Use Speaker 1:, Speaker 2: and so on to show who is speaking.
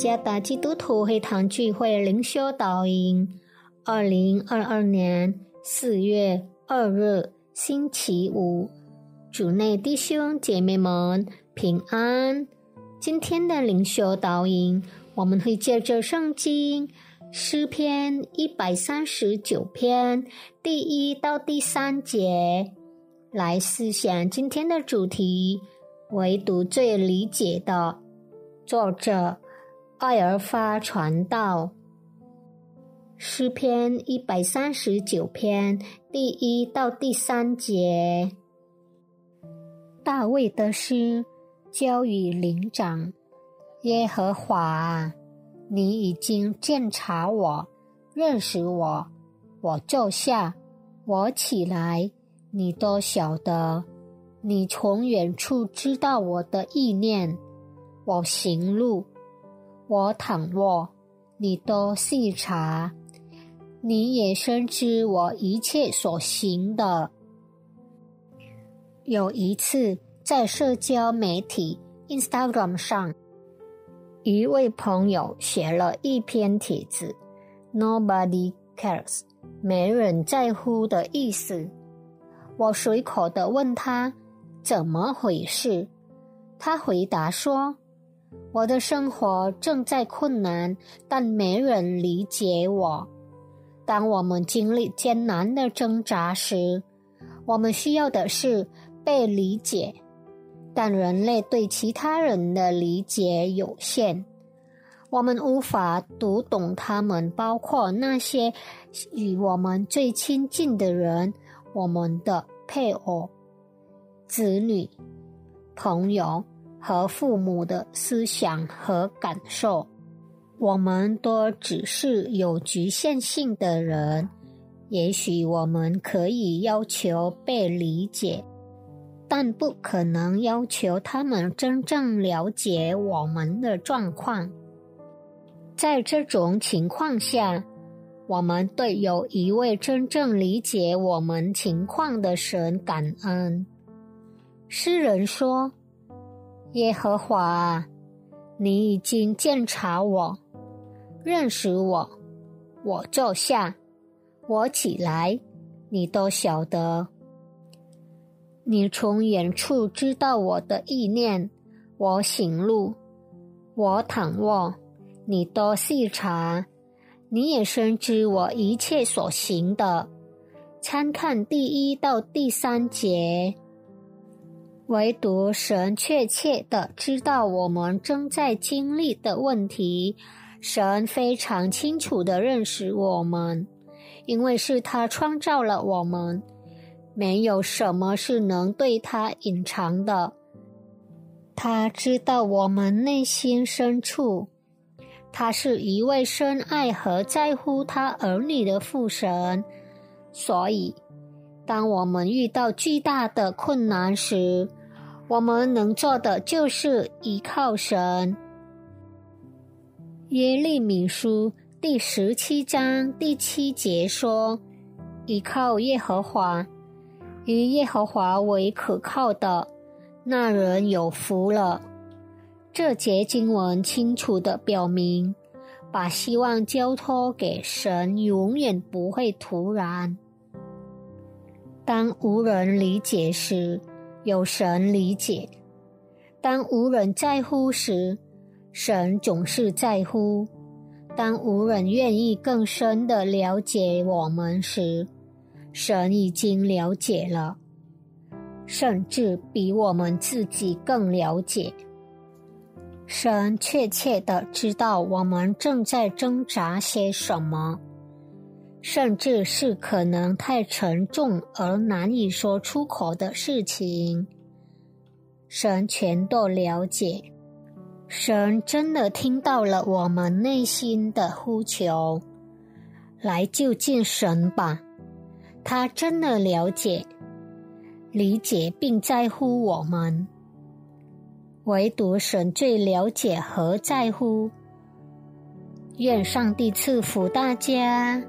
Speaker 1: 加达基督徒会堂聚会灵修导引，二零二二年四月二日星期五，主内弟兄姐妹们平安。今天的灵修导引，我们会借着圣经诗篇一百三十九篇第一到第三节来思想今天的主题，唯独最理解的作者。爱而发传道，诗篇一百三十九篇第一到第三节。大卫的诗交与灵长，耶和华，你已经鉴察我，认识我，我坐下，我起来，你都晓得。你从远处知道我的意念，我行路。我躺卧，你都细察；你也深知我一切所行的。有一次，在社交媒体 Instagram 上，一位朋友写了一篇帖子：“Nobody cares，没人在乎”的意思。我随口的问他怎么回事，他回答说。我的生活正在困难，但没人理解我。当我们经历艰难的挣扎时，我们需要的是被理解。但人类对其他人的理解有限，我们无法读懂他们，包括那些与我们最亲近的人，我们的配偶、子女、朋友。和父母的思想和感受，我们都只是有局限性的人。也许我们可以要求被理解，但不可能要求他们真正了解我们的状况。在这种情况下，我们对有一位真正理解我们情况的神感恩。诗人说。耶和华，你已经鉴察我，认识我。我坐下，我起来，你都晓得。你从远处知道我的意念，我行路，我躺卧，你都细察。你也深知我一切所行的。参看第一到第三节。唯独神确切的知道我们正在经历的问题，神非常清楚的认识我们，因为是他创造了我们，没有什么是能对他隐藏的。他知道我们内心深处，他是一位深爱和在乎他儿女的父神，所以当我们遇到巨大的困难时，我们能做的就是依靠神。耶利米书第十七章第七节说：“依靠耶和华，以耶和华为可靠的那人有福了。”这节经文清楚的表明，把希望交托给神，永远不会突然。当无人理解时，有神理解，当无人在乎时，神总是在乎；当无人愿意更深的了解我们时，神已经了解了，甚至比我们自己更了解。神确切的知道我们正在挣扎些什么。甚至是可能太沉重而难以说出口的事情，神全都了解。神真的听到了我们内心的呼求，来就近神吧。他真的了解、理解并在乎我们，唯独神最了解和在乎。愿上帝赐福大家。